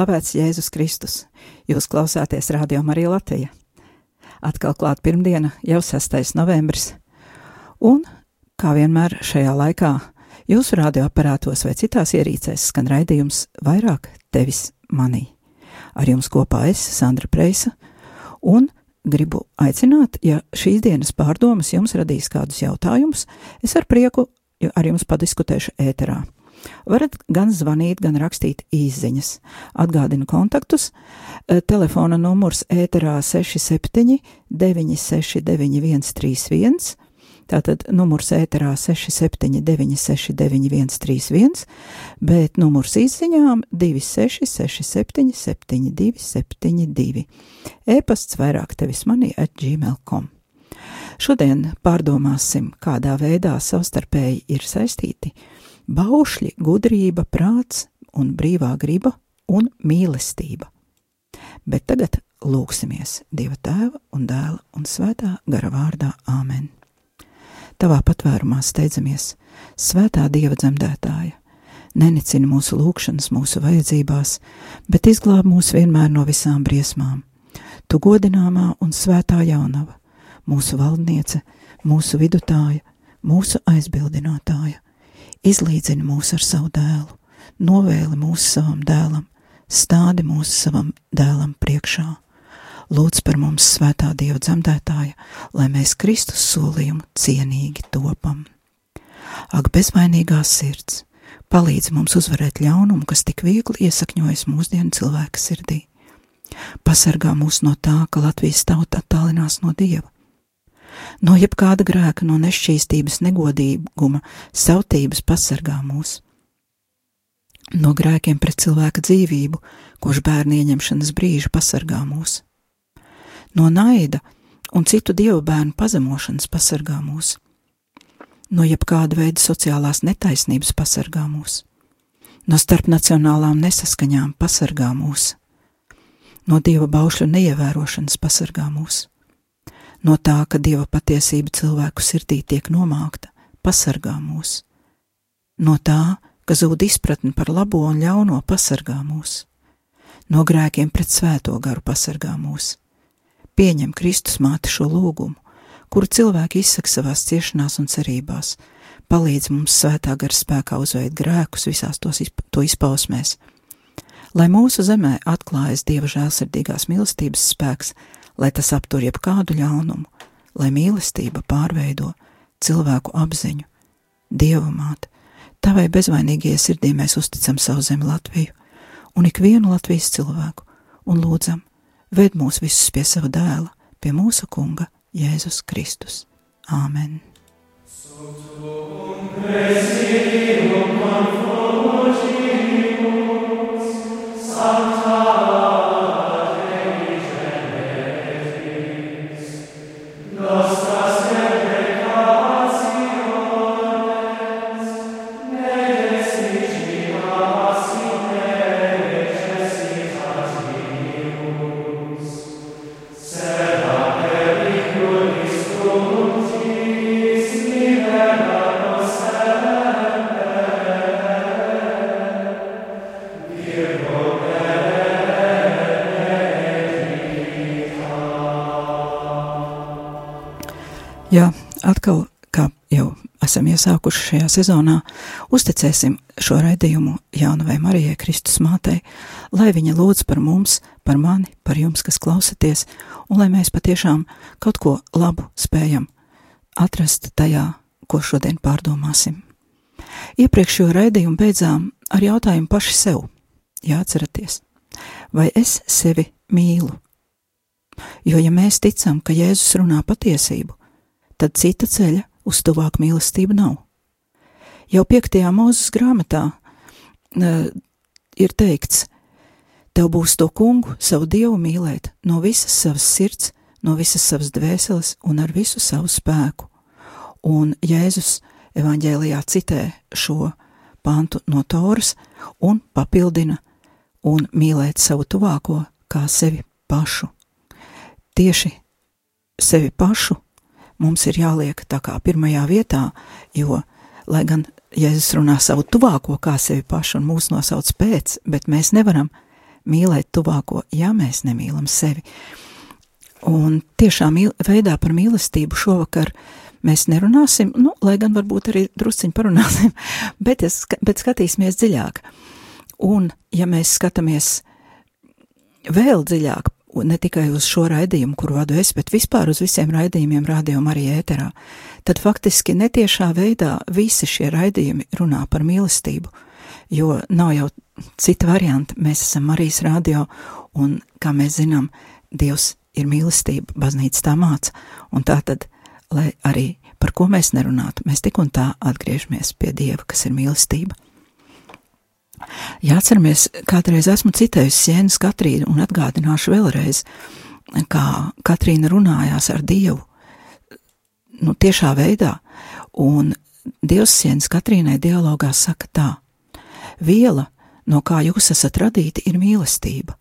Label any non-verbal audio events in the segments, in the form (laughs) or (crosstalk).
slavēts Jēzus Kristus, jūs klausāties Radio Marija Latvija. Atkal klāt pirmdiena, jau 6. novembris, un, kā vienmēr šajā laikā, jūsu radioaparātos vai citās ierīcēs skan raidījums vairāk tevis manī. Ar jums kopā es, Sandra Preisa, un gribu aicināt, ja šīs dienas pārdomas jums radīs kādus jautājumus, es ar prieku ar jums padiskutēšu ēterā. Varat gan zvanīt, gan rakstīt īsiņas. Atgādinu kontaktus. Eh, Telefona numurs ēterā 67 969 131. Tātad numurs ēterā 679 691 31, bet numurs izziņām 26 67 72 72. E-pasts vairāk tevis manī at gmail.com. Šodien pārdomāsim, kādā veidā savstarpēji ir saistīti baušļi, gudrība, prāts un brīvā griba un mīlestība. Bet tagad lūksimies Dieva tēva un dēla un svētā gara vārdā Āmen. Tavā patvērumā steidzamies, svētā Dieva dzemdētāja, nenicini mūsu lūgšanas, mūsu vajadzībās, bet izglāb mūs vienmēr no visām briesmām. Tu godināmā un svētā jaunava, mūsu valdniece, mūsu vidutāja, mūsu aizbildinātāja, izlīdzini mūs ar savu dēlu, novēli mūs savam dēlam, stādi mūs savam dēlam priekšā. Lūdz par mums svētā Dieva dzemdētāja, lai mēs Kristus solījumu cienīgi topam. Ak, bezvainīgā sirds, palīdz mums uzvarēt ļaunumu, kas tik viegli iesakņojas mūsdienu cilvēka sirdī. Pasargā mūs no tā, ka Latvijas tauta attālinās no Dieva. No jebkāda grēka, no nešķīstības, negodīguma, sautības pasargā mūs. No grēkiem pret cilvēka dzīvību, kurš bērnu ieņemšanas brīža pasargā mūs. No naida un citu dievu bērnu pazemošanas pasargā mūs. No jebkāda veida sociālās netaisnības pasargā mūs. No starpnacionālām nesaskaņām pasargā mūs. No dieva baušļu neievērošanas pasargā mūs no tā, ka Dieva patiesība cilvēku sirdī tiek nomākta, pasargā mūs, no tā, ka zūd izpratni par labo un ļauno pasargā mūs, no grēkiem pret svēto garu pasargā mūs. Pieņem Kristus māti šo lūgumu, kuru cilvēki izsaka savās ciešanās un cerībās, palīdz mums svētā gara spēkā uzveikt grēkus visās tos izp to izpausmēs. Lai mūsu zemē atklājas Dieva žēlsirdīgās mīlestības spēks, lai tas aptur jebkādu ļaunumu, lai mīlestība pārveido cilvēku apziņu. Dieva māte, tavai bezvainīgajai sirdī mēs uzticam savu zemi Latviju un ikvienu Latvijas cilvēku un lūdzam, ved mūs visus pie sava dēla, pie mūsu kunga Jēzus Kristus. Āmen! Jā, esam iesākuši šajā sezonā, uzticēsim šo raidījumu Jaunavai Marijai Kristus mātei, lai viņa lūdz par mums, par mani, par jums, kas klausaties, un lai mēs patiešām kaut ko labu spējam atrast tajā, ko šodien pārdomāsim. Iepriekšējo raidījumu beidzām ar jautājumu paši sev. Jāatceraties, vai es sevi mīlu? Jo, ja mēs ticam, ka Jēzus runā patiesību, tad cita ceļa uz tuvāku mīlestību nav. Jau piektajā mūzes grāmatā uh, ir teikts, tev būs to kungu, savu dievu mīlēt no visas savas sirds, no visas savas dvēseles un ar visu savu spēku. Un Jēzus evaņģēlijā citē šo pantu no Toras un papildina un mīlēt savu tuvāko kā sevi pašu. Tieši sevi pašu mums ir jāliek tā kā pirmajā vietā, jo, lai gan Jēzus runā savu tuvāko kā sevi pašu un mūs nosauc pēc, bet mēs nevaram mīlēt tuvāko, ja mēs nemīlam sevi. Un tiešām veidā par mīlestību šovakar mēs nerunāsim, nu, lai gan varbūt arī drusciņi parunāsim, (laughs) bet, es, bet skatīsimies dziļāk. Un, ja mēs skatāmies vēl dziļāk, ne tikai uz šo raidījumu, kuru vadu es, bet vispār uz visiem raidījumiem radio Marija ēterā, tad faktiski netiešā veidā visi šie raidījumi runā par mīlestību, jo nav jau cita varianta, mēs esam Marijas radio, un, kā mēs zinām, Dievs ir mīlestība, baznīca tā māca, un tā tad, lai arī par ko mēs nerunātu, mēs tik un tā atgriežamies pie Dieva, kas ir mīlestība. Jāatceramies, kādreiz esmu citējusi Sienas Katrīnu un atgādināšu vēlreiz, kā Katrīna runājās ar Dievu, nu tiešā veidā, un Dievs Sienas Katrīnai dialogā saka tā: Viela, no kā jūs esat radīti, ir mīlestība,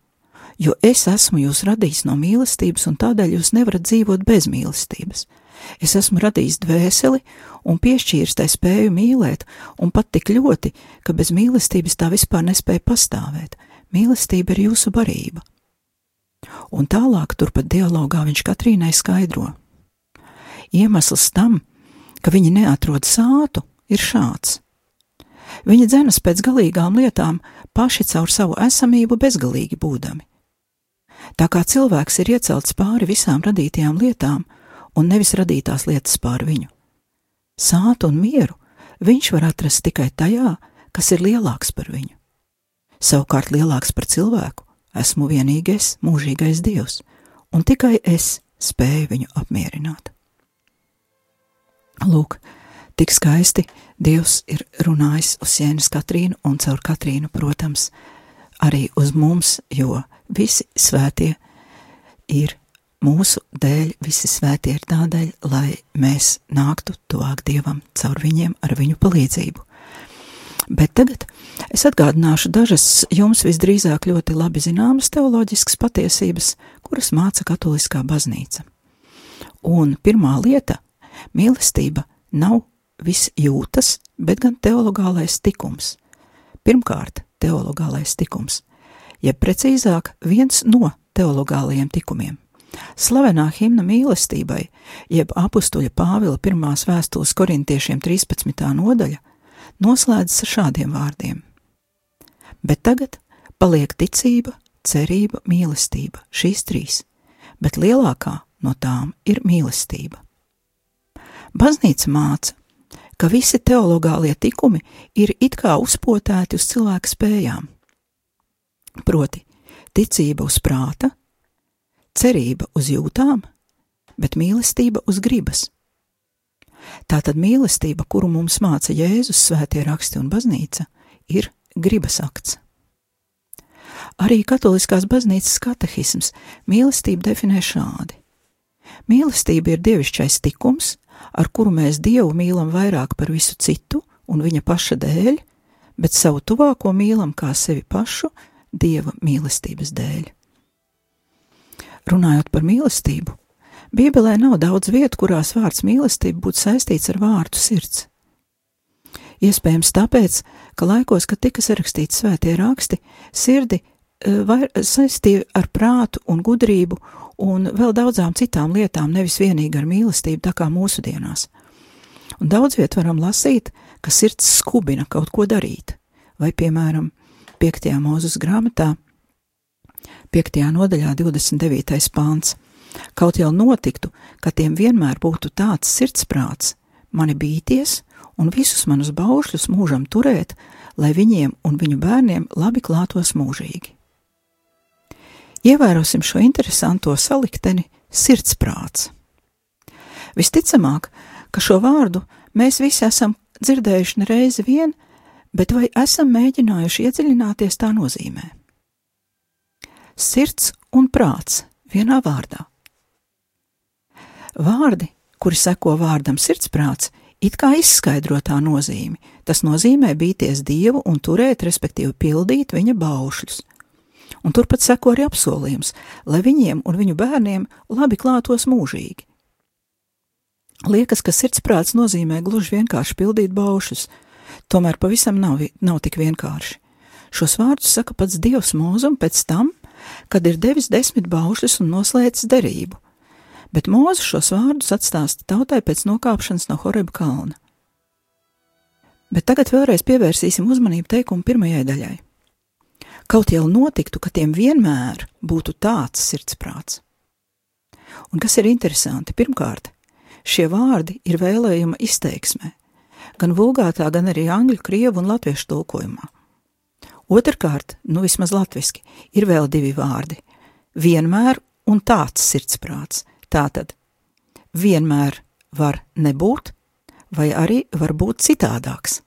jo es esmu jūs radījis no mīlestības, un tādēļ jūs nevarat dzīvot bez mīlestības. Es esmu radījis dvēseli un piešķīris tai spēju mīlēt, un pat tik ļoti, ka bez mīlestības tā vispār nespēja pastāvēt. Mīlestība ir jūsu barība. Un tālāk, turpat dialogā, viņš Katrīnai skaidro. Iemesls tam, ka viņi neatrod sātu, ir šāds. Viņi dzenas pēc galīgām lietām paši caur savu esamību bezgalīgi būdami. Tā kā cilvēks ir iecelts pāri visām radītajām lietām, un nevis radītās lietas pār viņu. Sātu un mieru viņš var atrast tikai tajā, kas ir lielāks par viņu. Savukārt lielāks par cilvēku esmu vienīgais mūžīgais dievs, un tikai es spēju viņu apmierināt. Lūk, tik skaisti Dievs ir runājis uz sienas Katrīnu un caur Katrīnu, protams, arī uz mums, jo visi svētie ir Mūsu dēļ visi svētie ir tādēļ, lai mēs nāktu tuvāk Dievam caur viņiem ar viņu palīdzību. Bet tagad es atgādināšu dažas jums visdrīzāk ļoti labi zināmas teoloģiskas patiesības, kuras māca Katoliskā baznīca. Un pirmā lieta - mīlestība nav viss jūtas, bet gan teologālais tikums. Pirmkārt, teologālais tikums, jeb precīzāk, viens no teologālajiem tikumiem. Slavenā himna mīlestībai, jeb apstuļa Pāvila pirmās vēstules korintiešiem 13. nodaļa, noslēdzas ar šādiem vārdiem: Bet tagad paliek ticība, cerība, mīlestība, šīs trīs, bet lielākā no tām ir mīlestība. Baznīca māca, ka visi teologālie tikumi ir it kā uzpotēti uz cilvēka spējām. Proti, ticība uz prāta, cerība uz jūtām, bet mīlestība uz gribas. Tātad mīlestība, kuru mums māca Jēzus, svētie raksti un baznīca, ir gribas akts. Arī katoliskās baznīcas katehisms mīlestību definē šādi: Mīlestība ir dievišķais tikums, ar kuru mēs Dievu mīlam vairāk par visu citu un viņa paša dēļ, bet savu tuvāko mīlam kā sevi pašu Dieva mīlestības dēļ. Runājot par mīlestību, Bībelē nav daudz vietu, kurās vārds mīlestība būtu saistīts ar vārdu sirds. Iespējams tāpēc, ka laikos, kad tika sarakstīti svētie raksti, sirdi eh, saistīja ar prātu un gudrību un vēl daudzām citām lietām, nevis vienīgi ar mīlestību, tā kā mūsdienās. Un daudz viet varam lasīt, ka sirds skubina kaut ko darīt, vai, piemēram, 5. mūzes grāmatā 5. nodaļā 29. pāns. Kaut jau notiktu, ka tiem vienmēr būtu tāds sirdsprāts, mani bīties un visus manus baušļus mūžam turēt, lai viņiem un viņu bērniem labi klātos mūžīgi. Ievērosim šo interesanto salikteni sirdsprāts. Visticamāk, ka šo vārdu mēs visi esam dzirdējuši ne reizi vien, bet vai esam mēģinājuši iedziļināties tā nozīmē? Sirds un prāts vienā vārdā. Vārdi, kuri seko vārdam sirdsprāts, it kā izskaidro tā nozīmi. Tas nozīmē bīties dievu un turēt, respektīvi pildīt viņa baušļus. Un turpat seko arī apsolījums, lai viņiem un viņu bērniem labi klātos mūžīgi. Liekas, ka sirdsprāts nozīmē gluži vienkārši pildīt baušļus, tomēr pavisam nav, nav tik vienkārši. Šos vārdus saka pats Dievs mūzum pēc tam, kad ir devis desmit baušļus un noslēdzis derību bet Mūzes šos vārdus atstāsta tautai pēc nokāpšanas no Horeba kalna. Bet tagad vēlreiz pievērsīsim uzmanību teikumu pirmajai daļai. Kaut jau notiktu, ka tiem vienmēr būtu tāds sirdsprāts. Un kas ir interesanti, pirmkārt, šie vārdi ir vēlējuma izteiksmē, gan vulgātā, gan arī angļu, krievu un latviešu tulkojumā. Otrkārt, nu vismaz latviski, ir vēl divi vārdi - vienmēr un tāds sirdsprāts, Tātad vienmēr var nebūt, vai arī var būt citādāks.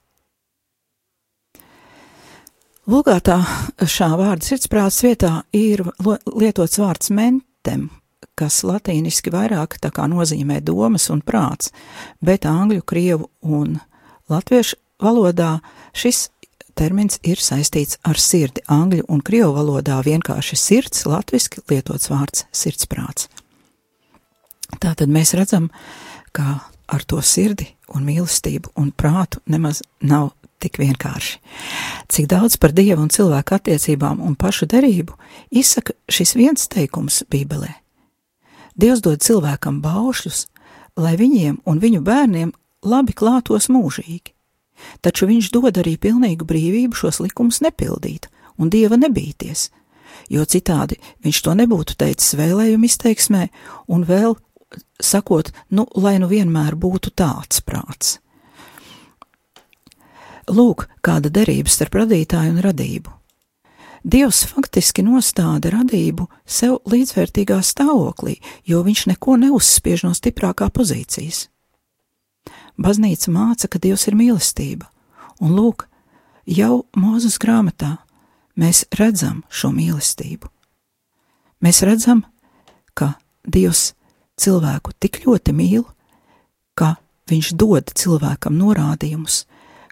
Lugātā šā vārda sirdsprāts vietā ir lietots vārds mentem, kas latīniski vairāk tā kā nozīmē domas un prāts, bet angļu, krievu un latviešu valodā šis termins ir saistīts ar sirdi. Angļu un krievu valodā vienkārši sirds, latviski lietots vārds sirdsprāts. Tātad mēs redzam, ka ar to sirdi un mīlestību un prātu nemaz nav tik vienkārši. Cik daudz par dievu un cilvēku attiecībām un pašu derību izsaka šis viens teikums Bībelē. Dievs dod cilvēkam baušļus, lai viņiem un viņu bērniem labi klātos mūžīgi, taču viņš dod arī pilnīgu brīvību šos likumus nepildīt un dieva nebīties, jo citādi viņš to nebūtu teicis vēlējumu izteiksmē un vēl sakot, nu, lai nu vienmēr būtu tāds prāts. Lūk, kāda derība starp radītāju un radību. Dievs faktiski nostāda radību sev līdzvērtīgā stāvoklī, jo viņš neko neuzspiež no stiprākā pozīcijas. Baznīca māca, ka Dievs ir mīlestība, un lūk, jau Mūzes grāmatā mēs redzam šo mīlestību. Mēs redzam, ka Dievs cilvēku tik ļoti mīl, ka viņš dod cilvēkam norādījumus,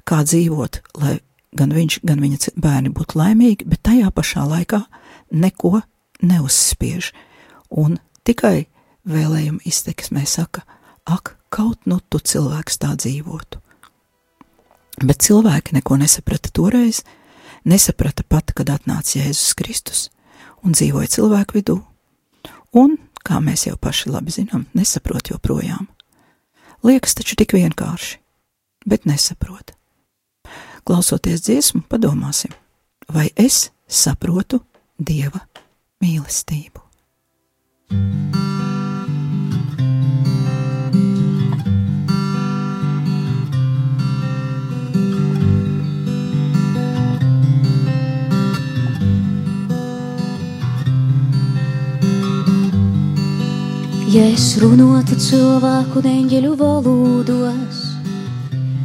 kā dzīvot, lai gan viņš, gan viņa bērni būtu laimīgi, bet tajā pašā laikā neko neuzspiež. Un tikai vēlējuma izteiksmē saka, ak, kaut nu tu cilvēks tā dzīvotu. Bet cilvēki neko nesaprata toreiz, nesaprata pat, kad atnāca Jēzus Kristus un dzīvoja cilvēku vidū. Un kā mēs jau paši labi zinām, nesaprot joprojām. Liekas taču tik vienkārši, bet nesaprot. Klausoties dziesmu, padomāsim, vai es saprotu Dieva mīlestību. thank you Ja es runātu cilvēku neņģeļu valodos,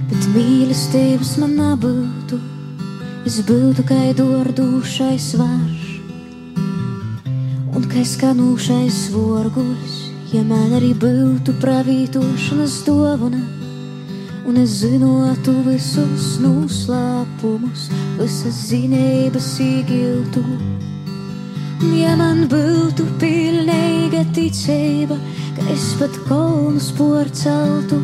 bet mīlestības man nebūtu, es būtu kā dordūšais varš un kā skanūšais vorguļs, ja man arī būtu pravītošanas dovana. Un es zinātu visus noslēpumus, visas zinības īgiltu. Ja man būtu pilnīga ticība, ka es pat kolnus porceltu,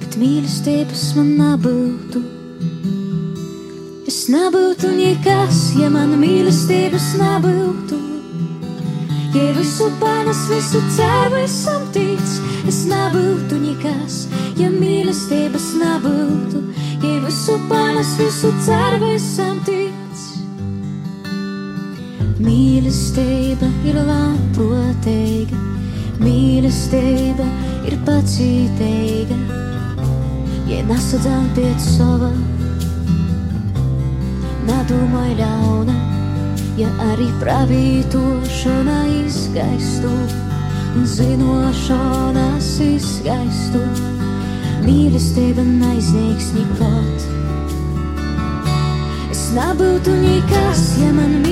bet mīlestības man nebūtu. Es nebūtu nekas, ja man mīlestības nebūtu. Ja visu panes, visu ceru, esam tic, es nebūtu nekas, ja mīlestības nebūtu. Ja visu panes, visu ceru, esam tic. Mīlestība ir labprātīga, mīlestība ir pacietīga. Ja nesadzām pie sava, nedomāj ļauna, ja arī pravītošana izgaistu un zinošanas izsaka. gaistu, mīlestība neizniegs nekot. Es nebūtu nekas, ja man mīlestības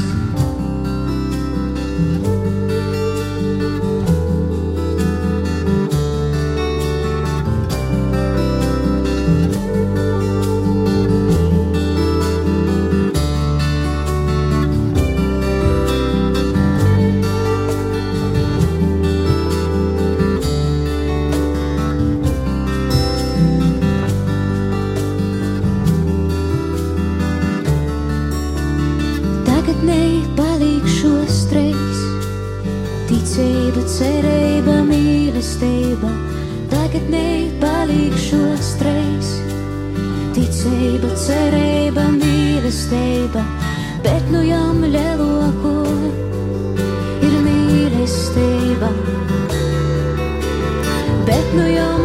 Tagadnē palīkšos streiks, ticība, cerība, mīlestība. Tagadnē palīkšos streiks, ticība, cerība, mīlestība. Bet nu jām lielāko ir mīlestība. Bet nu jām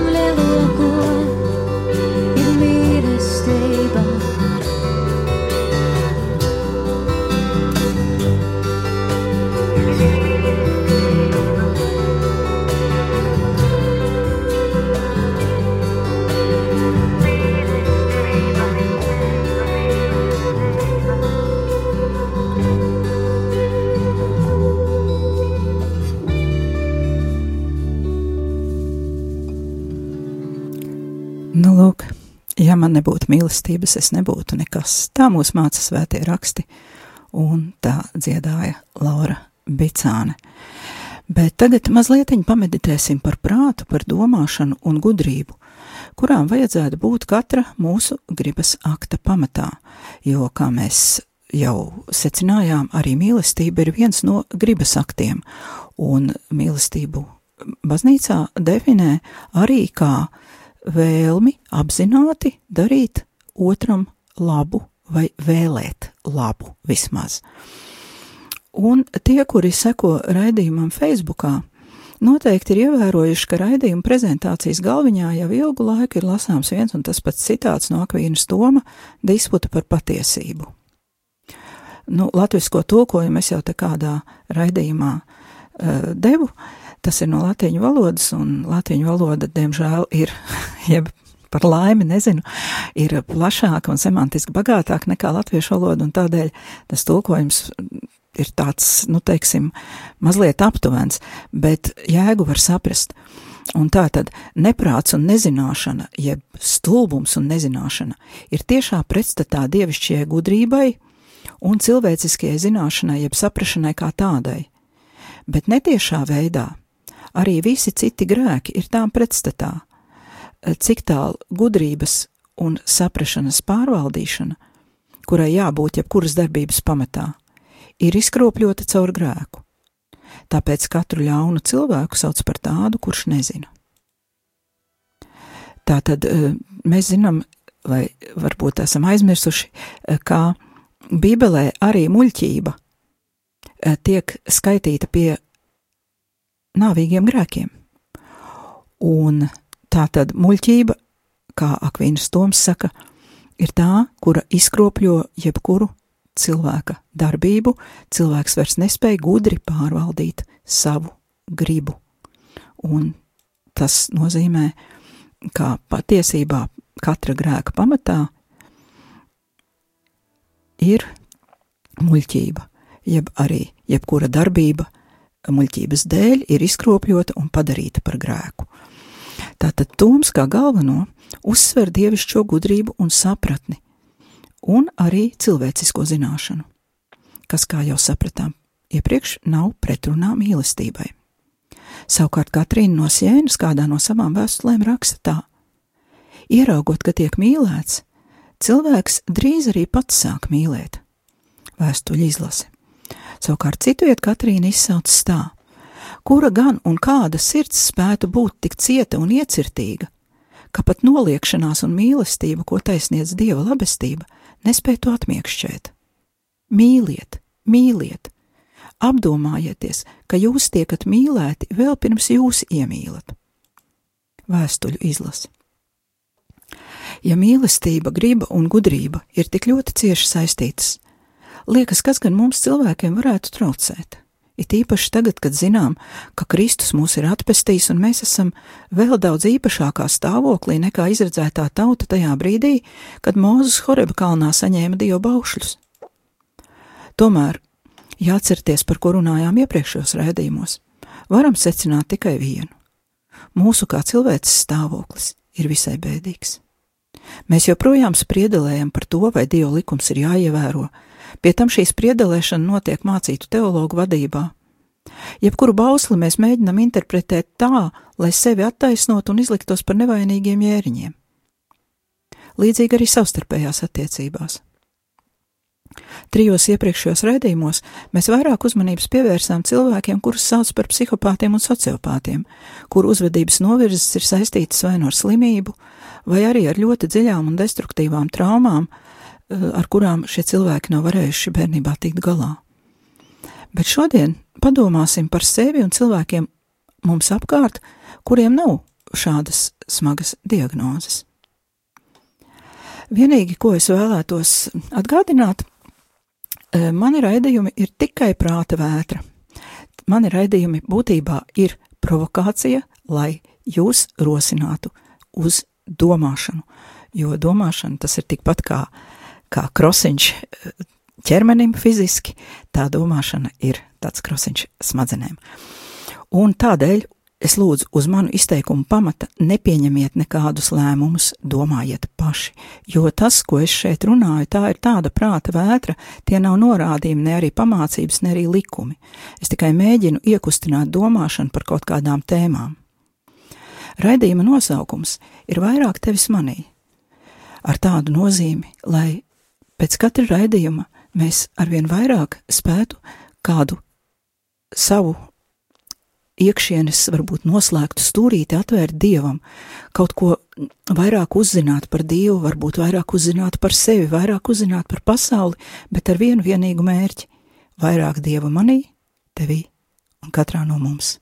ja man nebūtu mīlestības, es nebūtu nekas. Tā mūs māca svētie raksti, un tā dziedāja Laura Bicāne. Bet tagad mazliet pameditēsim par prātu, par domāšanu un gudrību, kurām vajadzētu būt katra mūsu gribas akta pamatā, jo, kā mēs jau secinājām, arī mīlestība ir viens no gribas aktiem, un mīlestību baznīcā definē arī kā vēlmi apzināti darīt otram labu vai vēlēt labu vismaz. Un tie, kuri seko raidījumam Facebookā, noteikti ir ievērojuši, ka raidījuma prezentācijas galviņā jau ilgu laiku ir lasāms viens un tas pats citāts no Akvīnas Toma - disputa par patiesību. Nu, latvisko tulkojumu es jau te kādā raidījumā uh, devu, tas ir no latīņu valodas, un latīņu valoda, diemžēl, ir, (laughs) jeb par laimi, nezinu, ir plašāka un semantiski bagātāka nekā latviešu valoda, un tādēļ tas tulkojums ir tāds, nu, teiksim, mazliet aptuvens, bet jēgu var saprast. Un tā tad neprāts un nezināšana, jeb stulbums un nezināšana, ir tiešā pretstatā dievišķajai gudrībai un cilvēciskajai zināšanai, jeb saprašanai kā tādai. Bet netiešā veidā arī visi citi grēki ir tām pretstatā. Cik tālu gudrības un saprašanas pārvaldīšana, kurai jābūt jebkuras darbības pamatā, ir izkropļota caur grēku. Tāpēc katru ļaunu cilvēku sauc par tādu, kurš nezina. Tātad eh, mēs zinām, vai varbūt esam aizmirsuši, eh, ka Bībelē arī muļķība eh, tiek skaitīta pie nāvīgiem grēkiem. Un tā tad muļķība, kā Akvīnas Toms saka, ir tā, kura izkropļo jebkuru cilvēka darbību, cilvēks vairs nespēja gudri pārvaldīt savu gribu. Un tas nozīmē, ka patiesībā katra grēka pamatā ir muļķība, jeb arī jebkura darbība muļķības dēļ ir izkropļota un padarīta par grēku. Tātad Toms kā galveno uzsver dievišķo gudrību un sapratni, un arī cilvēcisko zināšanu, kas, kā jau sapratām, iepriekš nav pretrunā mīlestībai. Savukārt Katrīna no Sienas kādā no savām vēstulēm raksta tā: Ieraugot, ka tiek mīlēts, cilvēks drīz arī pats sāk mīlēt. Vēstuļu izlase. Savukārt citu vietu Katrīna izsauc tā: kura gan un kāda sirds spētu būt tik cieta un iecirtīga, ka pat noliekšanās un mīlestība, ko taisniedz dieva labestība, nespēj to atmiekšķēt. Mīliet, mīliet, apdomājieties, ka jūs tiekat mīlēti vēl pirms jūs iemīlat. Vēstuļu izlase. Ja mīlestība, griba un gudrība ir tik ļoti cieši saistītas, liekas, kas gan mums cilvēkiem varētu traucēt? It īpaši tagad, kad zinām, ka Kristus mūs ir atpestījis un mēs esam vēl daudz īpašākā stāvoklī nekā izredzētā tauta tajā brīdī, kad Mūzes Horeba kalnā saņēma dievu baušļus. Tomēr, jāatcerieties, par ko runājām iepriekšējos raidījumos, varam secināt tikai vienu. Mūsu kā cilvēces stāvoklis ir visai bēdīgs. Mēs joprojām spriedelējam par to, vai Dieva likums ir jāievēro. Pie tam šī spriedelēšana notiek mācītu teologu vadībā. Jebkuru bausli mēs mēģinam interpretēt tā, lai sevi attaisnotu un izliktos par nevainīgiem jēriņiem. Līdzīgi arī savstarpējās attiecībās. Trijos iepriekšējos raidījumos mēs vairāk uzmanības pievērsām cilvēkiem, kurus sauc par psihopātiem un sociopātiem, kuru uzvedības novirzes ir saistītas vai no nu slimību, vai arī ar ļoti dziļām un destruktīvām traumām, ar kurām šie cilvēki nav varējuši bērnībā tikt galā. Bet šodien padomāsim par sevi un cilvēkiem mums apkārt, kuriem nav šādas smagas diagnozes. Vienīgi, ko es vēlētos atgādināt, eh, mani raidījumi ir tikai prāta vētra. Mani raidījumi būtībā ir provokācija, lai jūs rosinātu uz domāšanu, jo domāšana tas ir tikpat kā, kā krosiņš eh, ķermenim fiziski, tā domāšana ir tāds krosiņš smadzenēm. Un tādēļ es lūdzu uz manu izteikumu pamata nepieņemiet nekādus lēmumus, domājiet paši, jo tas, ko es šeit runāju, tā ir tāda prāta vētra, tie nav norādījumi, ne arī pamācības, ne arī likumi. Es tikai mēģinu iekustināt domāšanu par kaut kādām tēmām. Raidījuma nosaukums ir vairāk tevis manī, ar tādu nozīmi, lai pēc katra raidījuma mēs arvien vairāk spētu kādu savu iekšienes, varbūt noslēgtu stūrīti atvērt dievam, kaut ko vairāk uzzināt par dievu, varbūt vairāk uzzināt par sevi, vairāk uzzināt par pasauli, bet ar vienu vienīgu mērķi - vairāk dieva manī, tevī un katrā no mums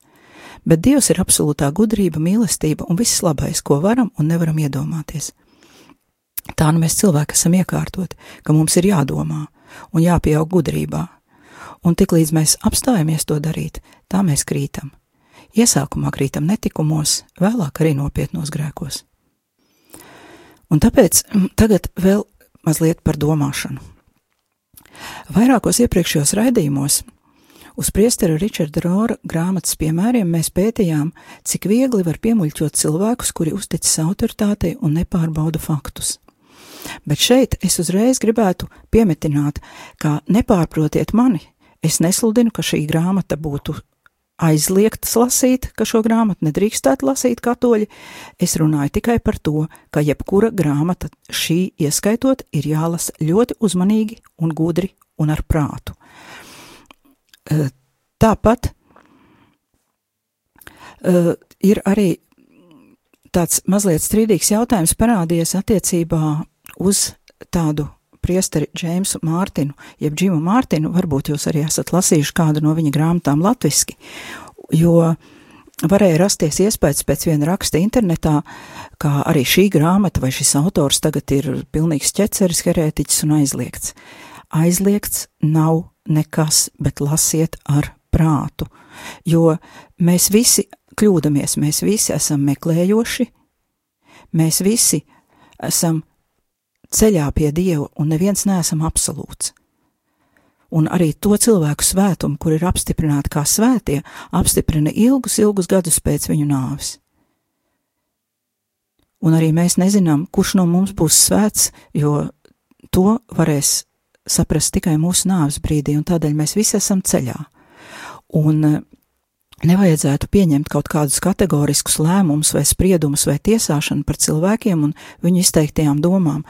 bet Dievs ir absolūtā gudrība, mīlestība un viss labais, ko varam un nevaram iedomāties. Tā nu mēs cilvēki esam iekārtoti, ka mums ir jādomā un jāpieaug gudrībā, un tiklīdz mēs apstājamies to darīt, tā mēs krītam. Iesākumā krītam netikumos, vēlāk arī nopietnos grēkos. Un tāpēc mm, tagad vēl mazliet par domāšanu. Vairākos iepriekšējos raidījumos Uz priestera Ričarda Rora grāmatas piemēriem mēs pētījām, cik viegli var piemuļķot cilvēkus, kuri uzticas autoritātei un nepārbauda faktus. Bet šeit es uzreiz gribētu piemetināt, ka nepārprotiet mani, es nesludinu, ka šī grāmata būtu aizliegtas lasīt, ka šo grāmatu nedrīkstētu lasīt katoļi, es runāju tikai par to, ka jebkura grāmata šī ieskaitot ir jālasa ļoti uzmanīgi un gudri un ar prātu. Eh, tāpat uh, ir arī tāds mazliet strīdīgs jautājums parādījies attiecībā uz tādu priesteri Džeimsu Mārtinu, jeb Džimu Mārtinu, varbūt jūs arī esat lasījuši kādu no viņa grāmatām latviski, jo varēja rasties iespējas pēc viena raksta internetā, kā arī šī grāmata vai šis autors tagad ir pilnīgs ķeceris, herētiķis un aizliegts. Aizliegts nav nekas, bet lasiet ar prātu, jo mēs visi kļūdamies, mēs visi esam meklējoši, mēs visi esam ceļā pie Dieva, un neviens neesam absolūts. Un arī to cilvēku svētumu, kur ir apstiprināti kā svētie, apstiprina ilgus, ilgus gadus pēc viņu nāves. Un arī mēs nezinām, kurš no mums būs svēts, jo to varēs saprast tikai mūsu nāves brīdī, un tādēļ mēs visi esam ceļā. Un nevajadzētu pieņemt kaut kādus kategoriskus lēmumus vai spriedumus vai tiesāšanu par cilvēkiem un viņu izteiktajām domām,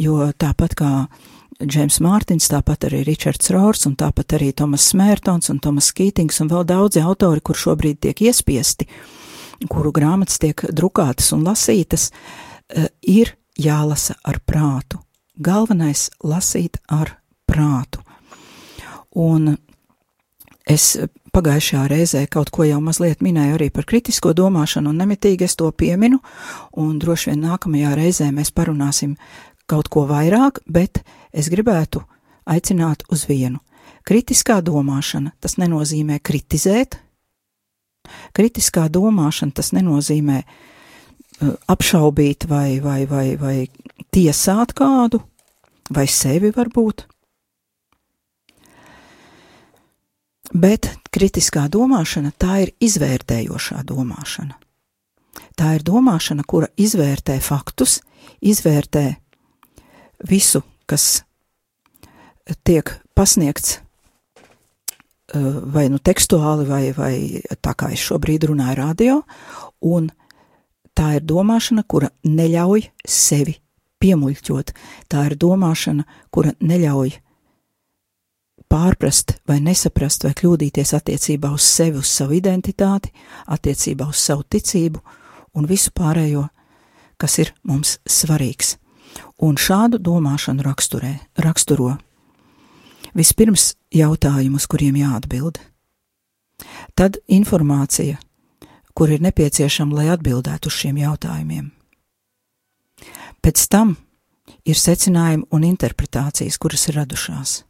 jo tāpat kā Džeims Mārtiņš, tāpat arī Ričards Rors, un tāpat arī Tomas Smērtons un Tomas Skītings, un vēl daudzi autori, kur šobrīd tiek iespiesti, kuru grāmatas tiek drukātas un lasītas, uh, ir jālasa ar prātu. Galvenais - lasīt ar prātu. Un es pagājušajā reizē kaut ko jau mazliet minēju arī par kritisko domāšanu, un nemitīgi es to pieminu, un droši vien nākamajā reizē mēs parunāsim kaut ko vairāk, bet es gribētu aicināt uz vienu. Kritiskā domāšana tas nenozīmē kritizēt. Kritiskā domāšana tas nenozīmē uh, apšaubīt vai, vai, vai, vai tiesāt kādu, vai sevi varbūt. Bet kritiskā domāšana tā ir izvērtējošā domāšana. Tā ir domāšana, kura izvērtē faktus, izvērtē visu, kas tiek pasniegts eh, vai nu tekstuāli, vai, vai tā kā es šobrīd runāju radio, un tā ir domāšana, kura neļauj sevi piemuļķot. Tā ir domāšana, kura neļauj pārprast vai nesaprast vai kļūdīties attiecībā uz sevi, uz savu identitāti, attiecībā uz savu ticību un visu pārējo, kas ir mums svarīgs. Un šādu domāšanu raksturē, raksturo vispirms jautājumu, uz kuriem jāatbild, tad informācija, kur ir nepieciešama, lai atbildētu uz šiem jautājumiem. Pēc tam ir secinājumi un interpretācijas, kuras ir radušās.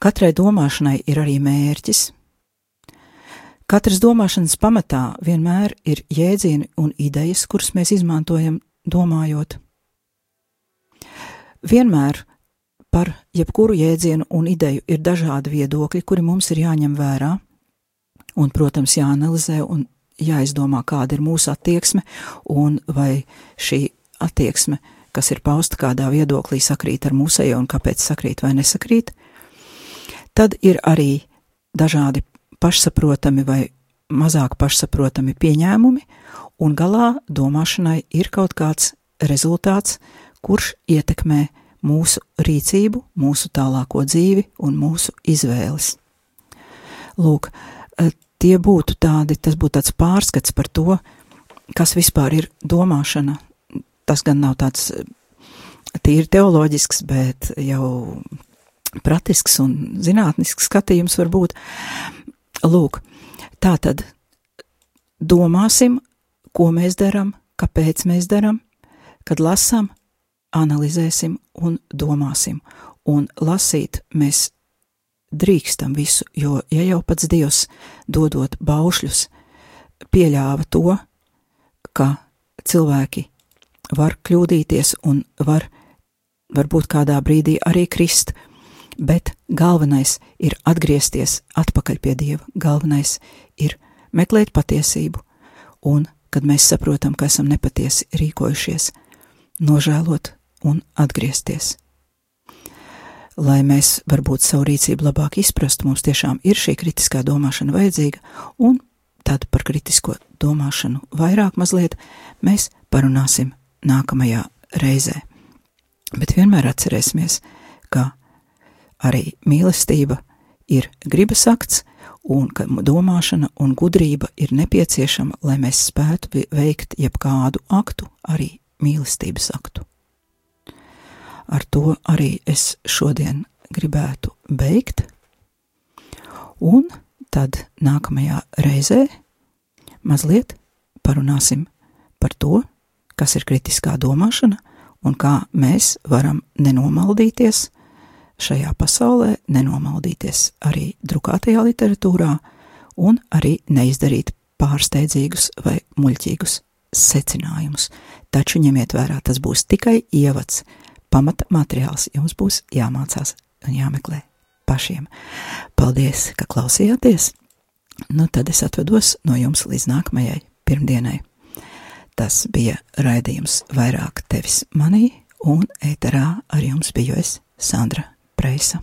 Katrai domāšanai ir arī mērķis. Katras domāšanas pamatā vienmēr ir jēdzieni un idejas, kuras mēs izmantojam domājot. Vienmēr par jebkuru jēdzienu un ideju ir dažādi viedokļi, kuri mums ir jāņem vērā, un, protams, jāanalizē un jāizdomā, kāda ir mūsu attieksme, un vai šī attieksme, kas ir pausta kādā viedoklī, sakrīt ar mūsējo, un kāpēc sakrīt vai nesakrīt. Tad ir arī dažādi pašsaprotami vai mazāk pašsaprotami pieņēmumi, un galā domāšanai ir kaut kāds rezultāts, kurš ietekmē mūsu rīcību, mūsu tālāko dzīvi un mūsu izvēles. Lūk, eh, tie būtu tādi, tas būtu tāds pārskats par to, kas vispār ir domāšana. Tas gan nav tāds eh, tīri teoloģisks, bet jau praktisks un zinātnisks skatījums var būt. Lūk, tā tad domāsim, ko mēs darām, kāpēc mēs darām, kad lasām, analizēsim un domāsim. Un lasīt mēs drīkstam visu, jo ja jau pats Dievs, dodot baušļus, pieļāva to, ka cilvēki var kļūdīties un var varbūt kādā brīdī arī krist, bet galvenais ir atgriezties atpakaļ pie Dieva, galvenais ir meklēt patiesību, un, kad mēs saprotam, ka esam nepatiesi rīkojušies, nožēlot un atgriezties. Lai mēs varbūt savu rīcību labāk izprastu, mums tiešām ir šī kritiskā domāšana vajadzīga, un tad par kritisko domāšanu vairāk mazliet mēs parunāsim nākamajā reizē. Bet vienmēr atcerēsimies, ka arī mīlestība ir gribas akts, un ka domāšana un gudrība ir nepieciešama, lai mēs spētu veikt jebkādu aktu, arī mīlestības aktu. Ar to arī es šodien gribētu beigt, un tad nākamajā reizē mazliet parunāsim par to, kas ir kritiskā domāšana un kā mēs varam nenomaldīties šajā pasaulē, nenomaldīties arī drukātajā literatūrā un arī neizdarīt pārsteidzīgus vai muļķīgus secinājumus. Taču ņemiet vērā, tas būs tikai ievads, pamata materiāls, jums būs jāmācās un jāmeklē pašiem. Paldies, ka klausījāties! Nu, tad es atvados no jums līdz nākamajai pirmdienai. Tas bija raidījums vairāk tevis manī, un ēterā ar jums biju es, Sandra Preisa.